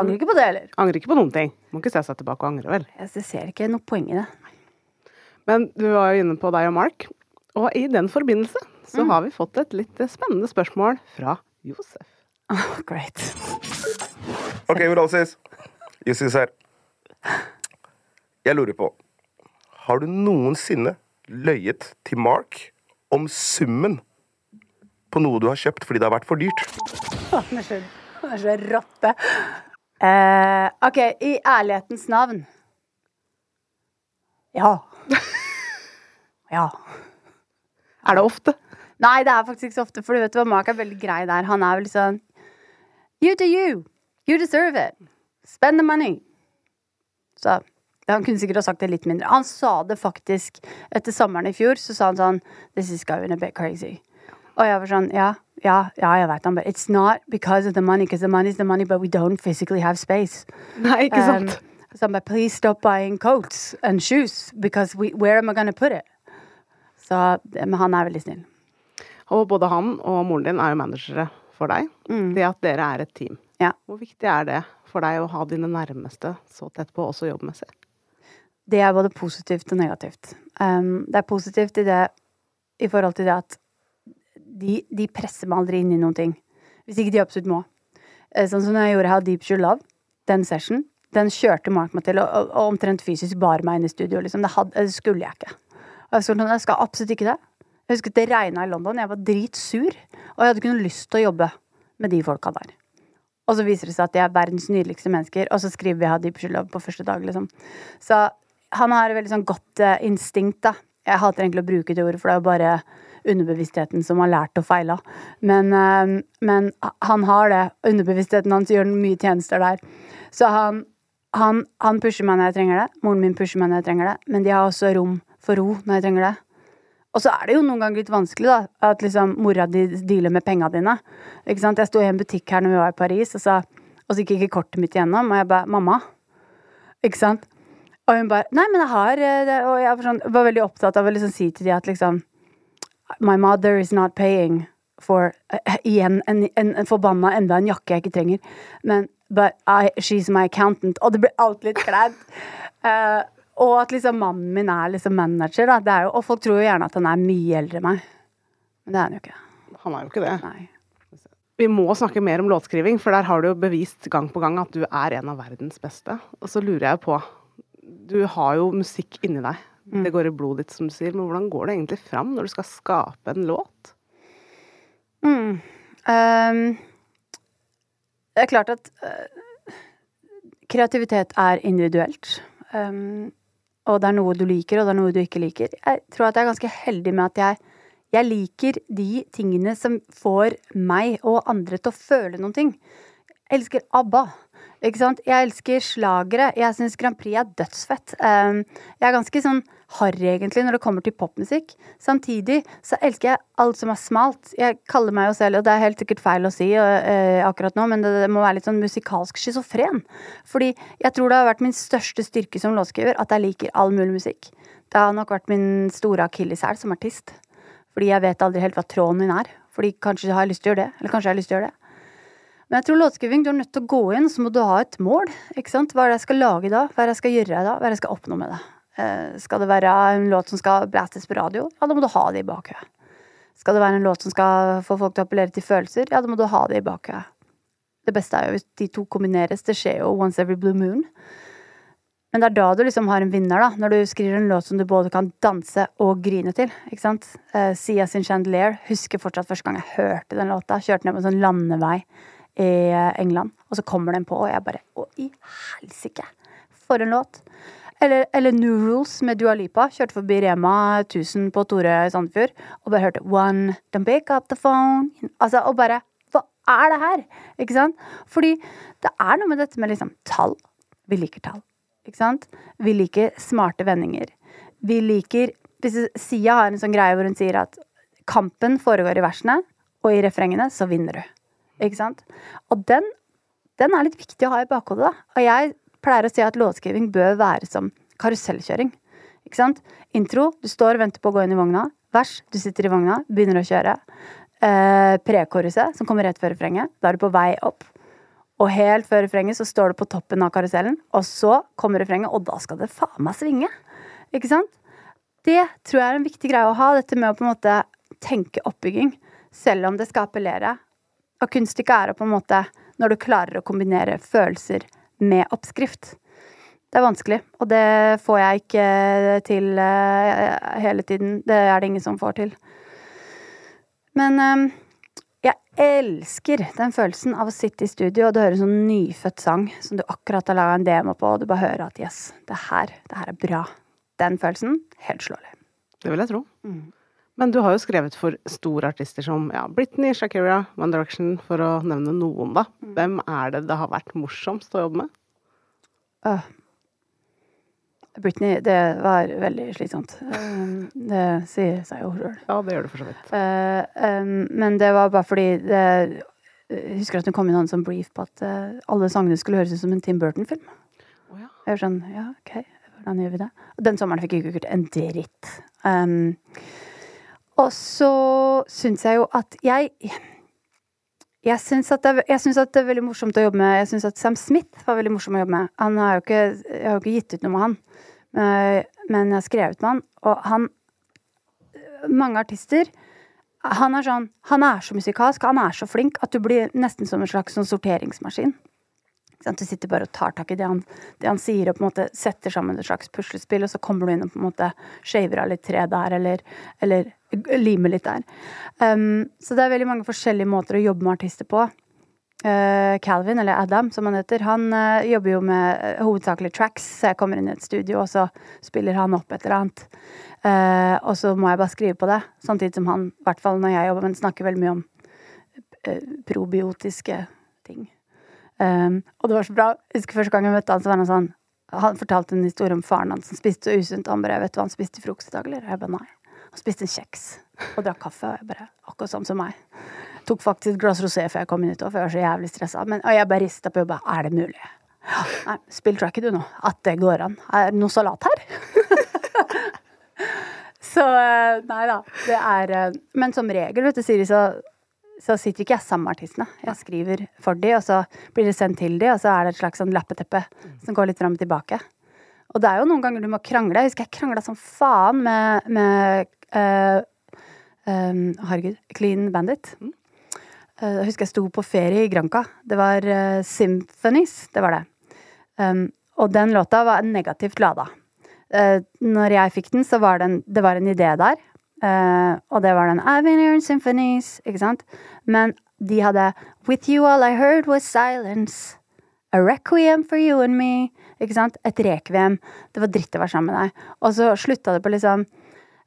Angrer ikke på det heller. Angrer ikke på noen ting. Må ikke se seg tilbake og angre, vel. Jeg ser ikke noe poeng i det. Men du var jo inne på deg og Mark, og i den forbindelse så mm. har vi fått et litt spennende spørsmål fra Josef. Oh, great. OK, Uralsis. Jussis her. Jeg lurer på Har du noensinne løyet til Mark om summen på noe du har kjøpt fordi det har vært for dyrt? Han er så, han er så rotte. Eh, OK, i ærlighetens navn. Ja. ja. Er det ofte? Nei, det er faktisk ikke så ofte. For du vet hva, Mark er veldig grei der. Han er vel sånn You do you. You deserve it. Spend the money. Så han kunne sikkert ha sagt det litt mindre. Han sa det faktisk etter sommeren i fjor. Så sa han sånn This is going a bit crazy. Og jeg var sånn Ja, ja, ja jeg vet det. It's not because of the money, because the money is the money, but we don't physically have space. Nei, ikke sant. Um, så han bare Please stop buying coats and shoes, because we, where am I gonna put it? Så Men han er veldig snill. Og både han og moren din er jo managere for deg, Mm. det at dere er et team. Ja. Hvor viktig er det for deg å ha dine nærmeste så tett på, også jobbmessig? Det er både positivt og negativt. Um, det er positivt i det i forhold til det at de, de presser meg aldri inn i noen ting. Hvis ikke de absolutt må. Eh, Sånn som jeg gjorde her, Deep Shoe Love, den session, den kjørte Mark meg til, og, og, omtrent fysisk bar meg inn i studio. Liksom. Det, hadde, det skulle jeg ikke. Og jeg, skulle, jeg skal absolutt ikke det. Jeg husker det regna i London, jeg var dritsur, og jeg hadde ikke noe lyst til å jobbe med de folka der. Og så viser det seg at de er verdens nydeligste mennesker, og så skriver vi Your Love på første dag, liksom. Så han har et veldig sånn godt eh, instinkt, da. Jeg hater egentlig å bruke det ordet, for det er jo bare underbevisstheten som har lært og feila. Men, eh, men han har det. Underbevisstheten hans gjør mye tjenester der. Så han, han, han pusher meg når jeg trenger det. Moren min pusher meg når jeg trenger det. Men de har også rom for ro når jeg trenger det. Og så er det jo noen ganger litt vanskelig, da. At liksom mora di dealer med penga dine. Ikke sant? Jeg sto i en butikk her når vi var i Paris, og så, og så gikk ikke kortet mitt igjennom. Og jeg bare 'Mamma'. Ikke sant? Og hun bare 'Nei, men jeg har eh. Og jeg var, sånn, var veldig opptatt av å liksom si til de at liksom My mother is not paying for uh, Igjen en, en, en forbanna enda en jakke jeg ikke trenger. Men but I, she's my accountant. Og det blir alt litt kleint. Uh, og at liksom mannen min er liksom manager, er jo, og folk tror jo gjerne at han er mye eldre enn meg. Men det er han jo ikke. Han er jo ikke det. Nei. Vi må snakke mer om låtskriving, for der har du jo bevist gang på gang at du er en av verdens beste. Og så lurer jeg på Du har jo musikk inni deg. Mm. Det går i blodet ditt, som du sier. Men hvordan går det egentlig fram når du skal skape en låt? Mm. Um, det er klart at uh, kreativitet er individuelt. Um, og det er noe du liker, og det er noe du ikke liker. Jeg tror at jeg er ganske heldig med at jeg, jeg liker de tingene som får meg og andre til å føle noen ting. Jeg elsker ABBA. Ikke sant? Jeg elsker slagere. Jeg syns Grand Prix er dødsfett. Ehm, jeg er ganske sånn harry, egentlig, når det kommer til popmusikk. Samtidig så elsker jeg alt som er smalt. Jeg kaller meg jo selv, og det er helt sikkert feil å si eh, akkurat nå, men det, det må være litt sånn musikalsk schizofren. Fordi jeg tror det har vært min største styrke som låtskriver at jeg liker all mulig musikk. Det har nok vært min store akilleshæl som artist. Fordi jeg vet aldri helt hva tråden min er. Fordi kanskje har jeg lyst til å gjøre det, eller kanskje jeg har lyst til å gjøre det. Men jeg tror låtskriving, du er nødt til å gå inn, så må du ha et mål. ikke sant? Hva er det jeg skal lage da? Hva er det jeg skal gjøre da? Hva er det jeg skal oppnå med det? Eh, skal det være en låt som skal blastes på radio? Ja, da må du ha det i bakhuet. Skal det være en låt som skal få folk til å appellere til følelser? Ja, da må du ha det i bakhuet. Det beste er jo hvis de to kombineres. Det skjer jo once every blue moon. Men det er da du liksom har en vinner, da. Når du skriver en låt som du både kan danse og grine til. ikke sant? Eh, Sia sin Chandelier. Husker fortsatt første gang jeg hørte den låta. Kjørte ned på en sånn landevei i England, og så kommer den på, og jeg bare Å, i helsike! For en låt. Eller, eller New Rules med Dua Lipa. Kjørte forbi Rema 1000 på Tore i Sandefjord og bare hørte One, don't pick up the phone. Altså, og bare Hva er det her? Ikke sant? Fordi det er noe med dette med liksom tall. Vi liker tall. Ikke sant? Vi liker smarte vendinger. Vi liker hvis Sia har en sånn greie hvor hun sier at kampen foregår i versene, og i refrengene så vinner du. Ikke sant? Og den, den er litt viktig å ha i bakhodet, da. Og jeg pleier å si at låtskriving bør være som karusellkjøring. Ikke sant? Intro, du står og venter på å gå inn i vogna. Vers, du sitter i vogna, begynner å kjøre. Eh, Prekoruset, som kommer rett før refrenget. Da er du på vei opp. Og helt før refrenget så står du på toppen av karusellen, og så kommer refrenget, og da skal det faen meg svinge. Ikke sant? Det tror jeg er en viktig greie å ha, dette med å på en måte tenke oppbygging. Selv om det skal appellere. Og kunststykket er å på en måte når du klarer å kombinere følelser med oppskrift. Det er vanskelig, og det får jeg ikke til eh, hele tiden. Det er det ingen som får til. Men eh, jeg elsker den følelsen av å sitte i studio, og du hører en sånn nyfødt sang som du akkurat har laga en demo på, og du bare hører at yes, det her, det her er bra. Den følelsen, helt slåelig. Det vil jeg tro. Men du har jo skrevet for store artister som ja, Britney, Shakira, One Direction, for å nevne noen, da. Hvem er det det har vært morsomst å jobbe med? Uh, Britney, det var veldig slitsomt. Uh, det sier seg jo sjøl. Ja, det gjør det for så vidt. Uh, um, men det var bare fordi det, Jeg husker at det kom inn en sånn brief på at alle sangene skulle høres ut som en Tim Burton-film. Oh, ja. Jeg var sånn, ja, ok, hvordan gjør vi det? Den sommeren fikk jeg ikke gjort en dritt. Um, og så syns jeg jo at jeg jeg syns at, at det er veldig morsomt å jobbe med Jeg syns at Sam Smith var veldig morsom å jobbe med. Han har jo ikke, jeg har jo ikke gitt ut noe med han, men, men jeg har skrevet med han, og han Mange artister Han er sånn Han er så musikalsk, han er så flink, at du blir nesten som en slags sånn sorteringsmaskin. Du sitter bare og tar tak i det han, det han sier, og på en måte setter sammen et slags puslespill, og så kommer du inn og på en måte shaver av litt tre der, eller, eller limer litt der. Um, så det er veldig mange forskjellige måter å jobbe med artister på. Uh, Calvin, eller Adam som han heter, han uh, jobber jo med uh, hovedsakelig tracks. Så jeg kommer inn i et studio, og så spiller han opp et eller annet. Eh, og så må jeg bare skrive på det, samtidig som han, i hvert fall når jeg jobber, men snakker veldig mye om eh, probiotiske ting. Um, og det var så bra. Jeg husker første gang jeg møtte han, så var han sånn Han fortalte en historie om faren hans som spiste så usunt. Han bare 'Vet du hva han spiste til frokost i dag, eller?' Jeg bare nei. Han spiste en kjeks og drakk kaffe. Og jeg bare Akkurat sånn som meg. Tok faktisk et glass rosé før jeg kom inn hit for jeg var så jævlig stressa. Men, og jeg bare rista på jobba. Er det mulig? Nei, spill tracket du nå. At det går an. Er det noe salat her? så eh, nei da. Det er eh, Men som regel, vet du, Siri, så, så sitter ikke jeg sammen med artistene. Jeg skriver for de, og så blir det sendt til de, og så er det et slags sånn lappeteppe som går litt fram og tilbake. Og det er jo noen ganger du må krangle. Jeg husker jeg krangla som faen med, med um, Herregud. Clean Bandit. Eh, Jeg husker jeg sto på ferie i Granca. Det var uh, Symphonies. Det var det. Um, og den låta var negativt lada. Uh, når jeg fikk den, så var det en, det var en idé der. Uh, og det var den I've been symphonies, ikke sant? Men de hadde With you all I heard was silence. A requiem for you and me. Ikke sant? Et rekviem. Det var dritt å være sammen med deg. Og så slutta det på liksom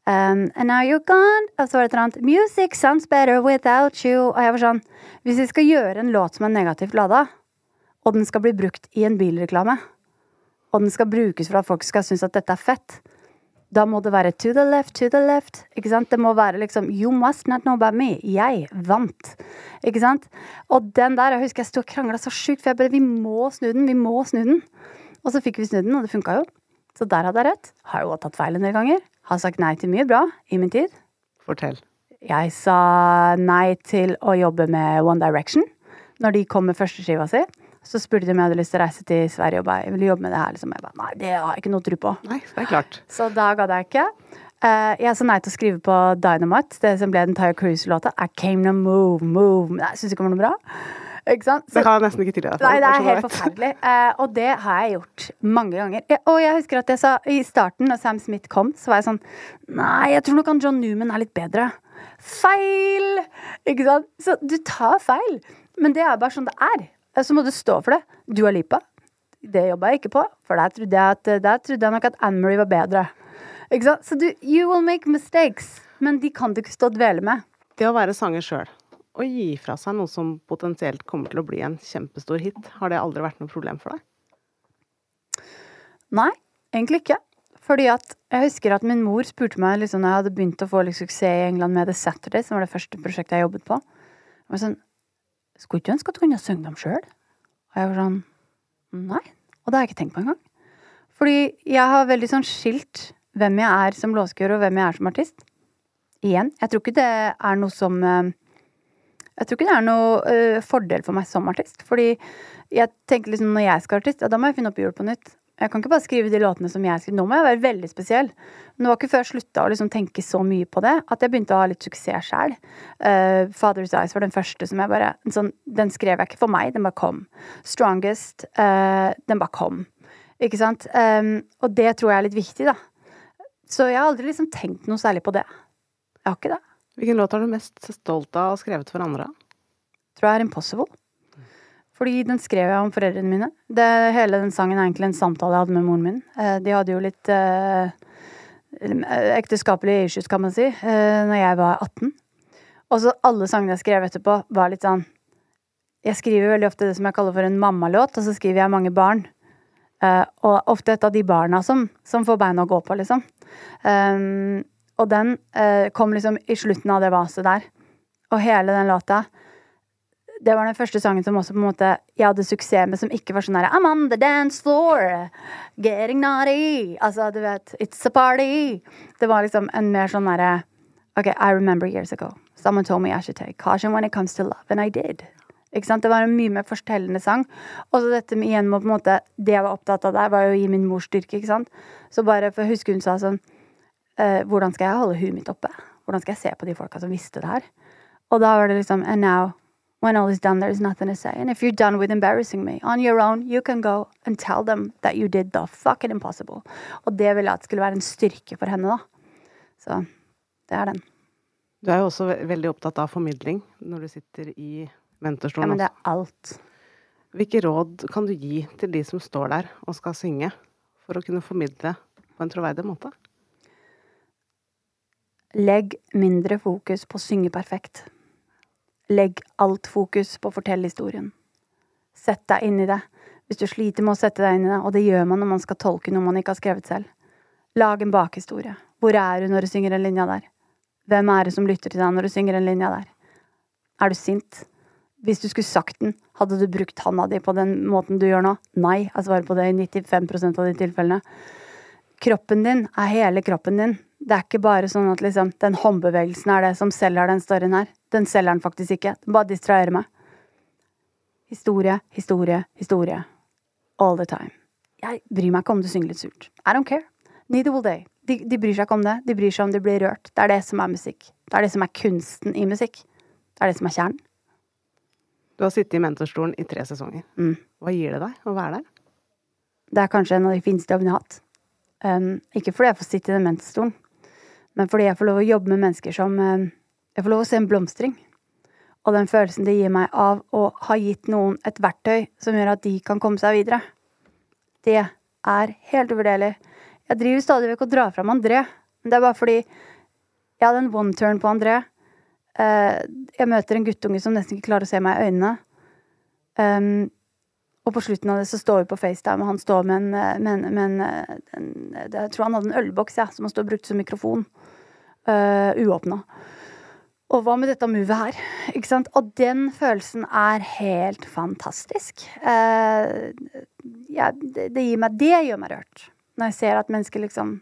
um, And now you're gone. Og så var det et eller annet Music sounds better without you. Og jeg var sånn Hvis vi skal gjøre en låt som er negativt lada, og den skal bli brukt i en bilreklame, og den skal brukes for at folk skal synes at dette er fett, da må det være to the left, to the left. Ikke sant? Det må være liksom You must not know about me. Jeg vant. Ikke sant? Og den der, jeg husker jeg sto og krangla så sjukt, for jeg bare Vi må snu den, vi må snu den. Og så fikk vi snudd den, og det funka jo. Så der hadde jeg rett. Har jo tatt feil en del ganger. Har sagt nei til mye bra i min tid. Fortell. Jeg sa nei til å jobbe med One Direction når de kom med første skiva si. Så spurte de om jeg hadde lyst til å reise til Sverige og ba, jeg ville jobbe med det her. Liksom. Jeg ba, nei, det har jeg ikke noe tro på. Nei, det er klart. Så da gadd jeg ikke. Eh, jeg sa nei til å skrive på Dynamite, det som ble den Tyre Cruise-låta. I came to move, move. Nei, Syns ikke det var noe bra? Ikke sant? Det kan jeg nesten ikke til deg. Nei, det er helt forferdelig. Uh, og det har jeg gjort mange ganger. Jeg, og jeg husker at jeg sa i starten, når Sam Smith kom, så var jeg sånn Nei, jeg tror nok han John Newman er litt bedre. Feil! Ikke sant? Så du tar feil. Men det er bare sånn det er. Eh, Så må du stå for det. Du har Lipa. Det jobba jeg ikke på, for der trodde jeg, at, der trodde jeg nok at Anne-Marie var bedre. Ikke sant? Så du, you will make mistakes. Men de kan du ikke stå og dvele med. Det å være sanger sjøl og gi fra seg noe som potensielt kommer til å bli en kjempestor hit, har det aldri vært noe problem for deg? Nei, egentlig ikke. Fordi at jeg husker at min mor spurte meg liksom, når jeg hadde begynt å få litt suksess i England med The Saturday, som var det første prosjektet jeg jobbet på. Jeg var sånn Skulle ikke ønske at du kunne synge dem sjøl? Og jeg var sånn Nei. Og det har jeg ikke tenkt på engang. Fordi jeg har veldig sånn skilt hvem jeg er som låtskriver, og hvem jeg er som artist. Igjen, jeg tror ikke det er noe som eh, Jeg tror ikke det er noe uh, fordel for meg som artist. Fordi jeg tenker liksom når jeg skal artist, ja, da må jeg finne opp hjul på nytt. Jeg kan ikke bare skrive de låtene som jeg skriver. Nå må jeg være veldig spesiell. Men det var ikke før jeg slutta å liksom tenke så mye på det, at jeg begynte å ha litt suksess sjæl. Father's Eyes var den første som jeg bare sånn, Den skrev jeg ikke for meg, den bare kom. Strongest, uh, den bare kom. Ikke sant? Um, og det tror jeg er litt viktig, da. Så jeg har aldri liksom tenkt noe særlig på det. Jeg har ikke det. Hvilken låt er du mest stolt av og skrevet for andre? Tror jeg er Impossible. Fordi den skrev jeg om foreldrene mine. Det, hele den sangen er egentlig en samtale jeg hadde med moren min. Eh, de hadde jo litt eh, ekteskapelige issues, kan man si, eh, når jeg var 18. Og så alle sangene jeg skrev etterpå, var litt sånn Jeg skriver veldig ofte det som jeg kaller for en mammalåt, og så skriver jeg mange barn. Eh, og ofte et av de barna som, som får beina å gå på, liksom. Um, og den eh, kom liksom i slutten av det vaset der. Og hele den låta det var den første sangen som også på en måte jeg hadde suksess med, som ikke var sånn herre I'm on the dance floor, getting naughty. Altså, du vet, it's a party. Det var liksom en mer sånn derre OK, I remember years ago. Someone told me I should take caution when it comes to love, and I did. Ikke sant? Det var en mye mer fortellende sang. Og så dette med igjen med på en måte Det jeg var opptatt av der, var jo å gi min mor styrke, ikke sant. Så bare, for å huske hun sa sånn Hvordan skal jeg holde huet mitt oppe? Hvordan skal jeg se på de folka som visste det her? Og da var det liksom And now, when all is done, there is nothing to say. And if you're done with embarrassing me on your own, you can go and tell them that you did the fucking impossible. Og det ville jeg at skulle være en styrke for henne, da. Så det er den. Du er jo også veldig opptatt av formidling når du sitter i mentorstolen. Ja, men det er alt. Hvilke råd kan du gi til de som står der og skal synge, for å kunne formidle på en troverdig måte? Legg mindre fokus på å synge perfekt. Legg alt fokus på å fortelle historien. Sett deg inn i det. Hvis du sliter med å sette deg inn i det, og det gjør man når man skal tolke noe man ikke har skrevet selv. Lag en bakhistorie. Hvor er du når du synger den linja der? Hvem er det som lytter til deg når du synger den linja der? Er du sint? Hvis du skulle sagt den, hadde du brukt handa di på den måten du gjør nå? Nei, jeg svarer på det i 95% av de tilfellene. Kroppen din er hele kroppen din. Det er ikke bare sånn at liksom, den håndbevegelsen er det som selger den storyen her. Den selger den faktisk ikke. Den bare distraherer meg. Historie, historie, historie. All the time. Jeg bryr meg ikke om du synger litt surt. I don't care. Neither will they. De, de bryr seg ikke om det. De bryr seg om de blir rørt. Det er det som er musikk. Det er det som er kunsten i musikk. Det er det som er kjernen. Du har sittet i mentorstolen i tre sesonger. Mm. Hva gir det deg å være der? Det er kanskje en av de fineste jobbene jeg har hatt. Um, ikke fordi jeg får sitte i den mentorstolen, men fordi jeg får lov å jobbe med mennesker som um, Jeg får lov å se en blomstring. Og den følelsen det gir meg av å ha gitt noen et verktøy som gjør at de kan komme seg videre. Det er helt uvurderlig. Jeg driver stadig vekk og drar fram André, men det er bare fordi jeg hadde en one turn på André. Eh, jeg møter en guttunge som nesten ikke klarer å se meg i øynene. Um, og på slutten av det så står vi på FaceTime, og han står med en, eh, med en, med en, eh, en Jeg tror han hadde en ølboks, ja, som han står og brukte som mikrofon. Uh, uåpna. Og hva med dette movet her? Ikke sant? Og den følelsen er helt fantastisk. Uh, ja, det, det gir meg Det gjør meg rørt. Når jeg ser at mennesker liksom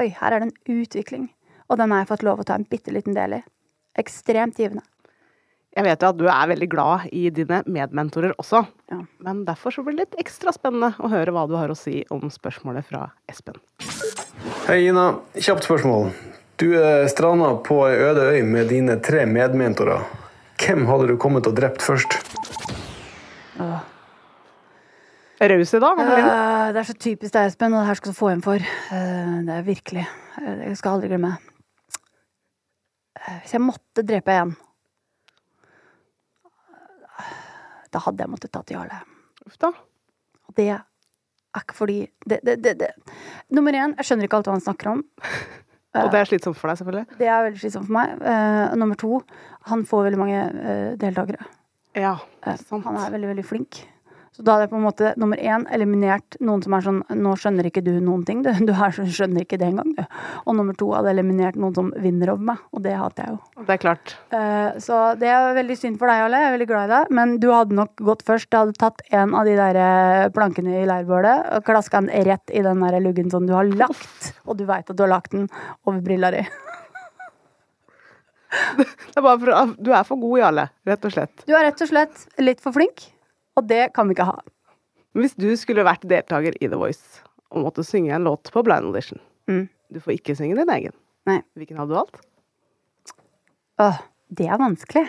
Oi, her er det en utvikling. Og den har jeg fått lov å ta en bitte liten del i. Ekstremt givende. Jeg vet jo at du er veldig glad i dine medmentorer også, Ja. men derfor så blir det litt ekstra spennende å høre hva du har å si om spørsmålet fra Espen. Hei, Ina. Kjapt spørsmål. Du er stranda på ei øde øy med dine tre medmentorer. Hvem hadde du kommet og drept først? Raus i dag. Eh, det er så typisk deg, Espen, og det her skal du få igjen for. Uh, det er virkelig. eh, Jeg skal aldri glemme. Eh, Hvis jeg måtte drepe en Da hadde jeg måttet til Jarle. Uff da. Og det er ikke fordi det, det, det, det. Nummer én, jeg skjønner ikke alt hva han snakker om. Og det er slitsomt for deg, selvfølgelig. Det er veldig slitsomt for meg. Eh, nummer to, han får veldig mange eh, deltakere. Ja, Eh, sant. Han er veldig, veldig flink. Så da hadde jeg på en måte nummer én eliminert noen som er sånn Nå skjønner ikke du noen ting, du. Du er skjønner ikke det engang, du. Og nummer to hadde eliminert noen som vinner over meg, og det hater jeg jo. Det er klart. Eh, så det er veldig synd for deg, Jarle. Jeg er veldig glad i deg. Men du hadde nok gått først. Du hadde tatt en av de der eh, plankene i leirbålet og klaska den rett i den der luggen som du har lagt. Og du veit at du har lagt den over brilla di. Det er for, du er for god, Jarle, rett og slett. Du er rett og slett litt for flink, og det kan vi ikke ha. Hvis du skulle vært deltaker i The Voice og måtte synge en låt på Blind Audition Mm. Du får ikke synge din egen. Nei. Hvilken hadde du valgt? Åh, det er vanskelig.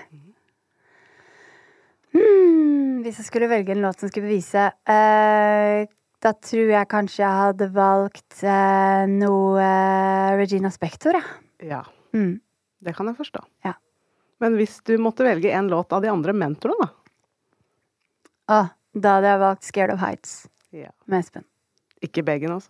Hmm, hvis jeg skulle velge en låt som skulle bevise eh, Da tror jeg kanskje jeg hadde valgt eh, noe eh, Regina Spektor, jeg. Ja, Mm. det kan jeg forstå. Ja. Men hvis du måtte velge en låt av de andre mentorene, da? Åh, da hadde jeg valgt Scared of Heights Ja. med Espen. Ikke Beggen, altså?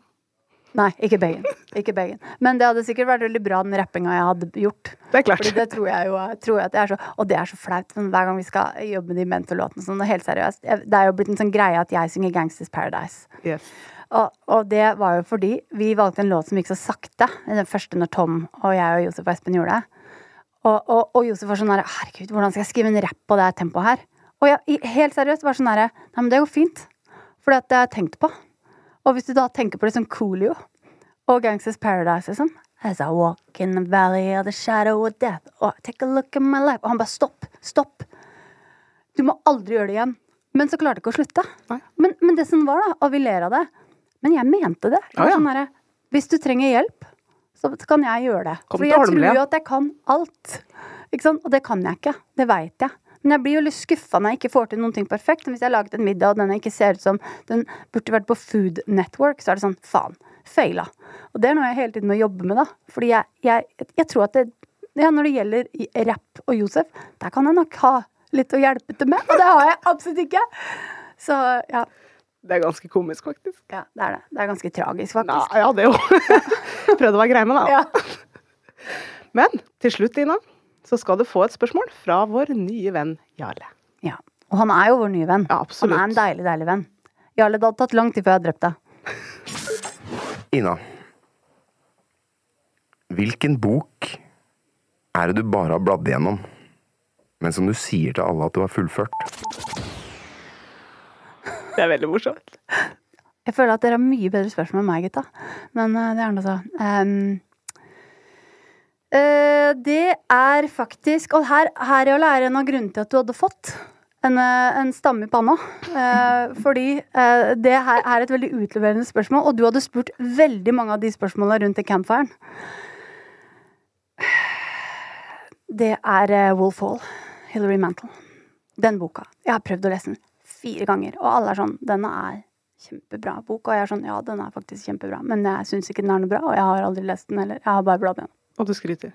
Nei, ikke Beggen. Ikke Beggen. Men det hadde sikkert vært veldig bra, den rappinga jeg hadde gjort. Det er klart. Fordi det tror jeg jo tror jeg at det er så, Og det er så flaut men hver gang vi skal jobbe med de mentorlåtene. Sånn, helt seriøst. Det er jo blitt en sånn greie at jeg synger Gangsters Paradise. Yes. Og, og det var jo fordi vi valgte en låt som gikk så sakte. Den første når Tom og jeg og Josef og Espen gjorde det. Og, og, og Josef var sånn her Herregud, hvordan skal jeg skrive en rapp på det tempoet her? Og jeg, helt seriøst var sånn herre Nei, men det går fint. For det har jeg tenkt på. Og hvis du da tenker på det som Coolio og Gangsters Paradise liksom As I walk in the valley of the shadow of death oh, take a look at my life Og han bare stopp, stopp Du må aldri gjøre det igjen. Men så klarte jeg ikke å slutte. Men, men det som var, da, og vi ler av det Men jeg mente det. Jeg Ja, ja. sånn her, Hvis du trenger hjelp, så kan jeg gjøre det. Kom For jeg tror jo at jeg kan alt. Ikke sant? Og det kan jeg ikke. Det veit jeg. Men jeg blir jo litt skuffa når jeg ikke får til noen ting perfekt. Hvis jeg har laget en middag og den ikke ser ut som den burde vært på Food Network, så er det sånn faen. Feila. Og det er noe jeg hele tiden må jobbe med, da. Fordi jeg, jeg, jeg tror at det ja, når det gjelder rapp og Josef, der kan jeg nok ha litt å hjelpe til med. Og det har jeg absolutt ikke. Så ja, Det er ganske komisk, faktisk. ja det er det. Det er ganske tragisk, faktisk. faktisk. ja det òg. Prøvde å være grei med, da. Ja. Men til slutt, Ina, så skal du få et spørsmål fra vår nye venn Jarle. ja. Og han er jo vår nye venn. Ja, absolutt. Han er en deilig, deilig venn. Jarle, det hadde tatt lang tid før jeg hadde drept deg. Ina. Hvilken bok er det du bare har bladd igjennom, men som du sier til alle at du har fullført? Det er veldig morsomt. Jeg føler at dere har mye bedre spørsmål enn meg, gutta. Men eh, det er noe så. Ehm, eh, det er faktisk Og her, her Jarle, er en av grunnene til at du hadde fått en, eh, en stamme i panna. Eh, fordi eh, det her er et veldig utleverende spørsmål, og du hadde spurt veldig mange av de spørsmålene rundt i campfiren. Det er eh, Wolf Hall. Hilary Mantel. Den boka. Jeg har prøvd å lese den fire ganger, og alle er sånn Denne er kjempebra bok. Og jeg er sånn Ja, den er faktisk kjempebra, men jeg syns ikke den er noe bra, og jeg har aldri lest den heller. Jeg har bare bladd igjen. Og du skryter.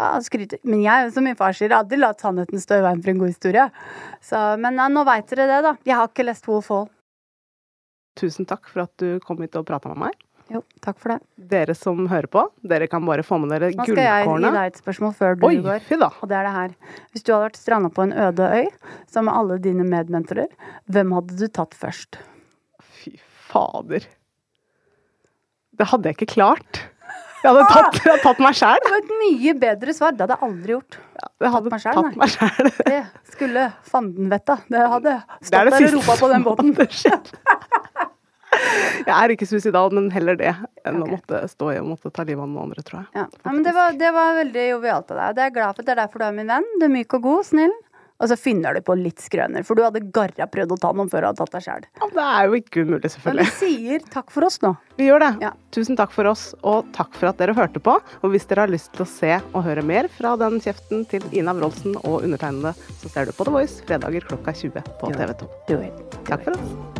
Ja, skryter. Men jeg, som min far sier, aldri latt sannheten stå i veien for en god historie. Så, men ja, nå veit dere det, da. Jeg har ikke lest Wolf Hall. Tusen takk for at du kom hit og prata med meg. Jo, takk for det. Dere som hører på, dere kan bare få med dere Nå skal jeg gi deg et spørsmål før du Oi, går. fy da. Og det er det her. Hvis du hadde vært stranda på en øde øy sammen med alle dine medmentorer, hvem hadde du tatt først? Fy fader. Det hadde jeg ikke klart. Jeg hadde tatt, jeg hadde tatt meg sjæl. Det var et mye bedre svar. Det hadde jeg aldri gjort. Jeg hadde selv, tatt meg sjæl. Det skulle fanden vetta. Det hadde stått det det der og ropa på den båten. Jeg er ikke suicidal, men heller det enn å måtte stå i og måtte ta livet av noen andre, tror jeg. Ja. ja, men det var, det var veldig jovialt av deg. Det er jeg glad for. Det er derfor du er min venn. Du er myk og god, snill. Og så finner du på litt skrøner, for du hadde garra prøvd å ta noen før du hadde tatt deg sjæl. Ja, det er jo ikke umulig, selvfølgelig. Men vi sier takk for oss nå. Vi gjør det. Ja. Tusen takk for oss, og takk for at dere hørte på. Og hvis dere har lyst til å se og høre mer fra den kjeften til Ina Wroldsen og undertegnede, så ser du på The Voice fredager klokka 20 på TV 2. Takk for oss.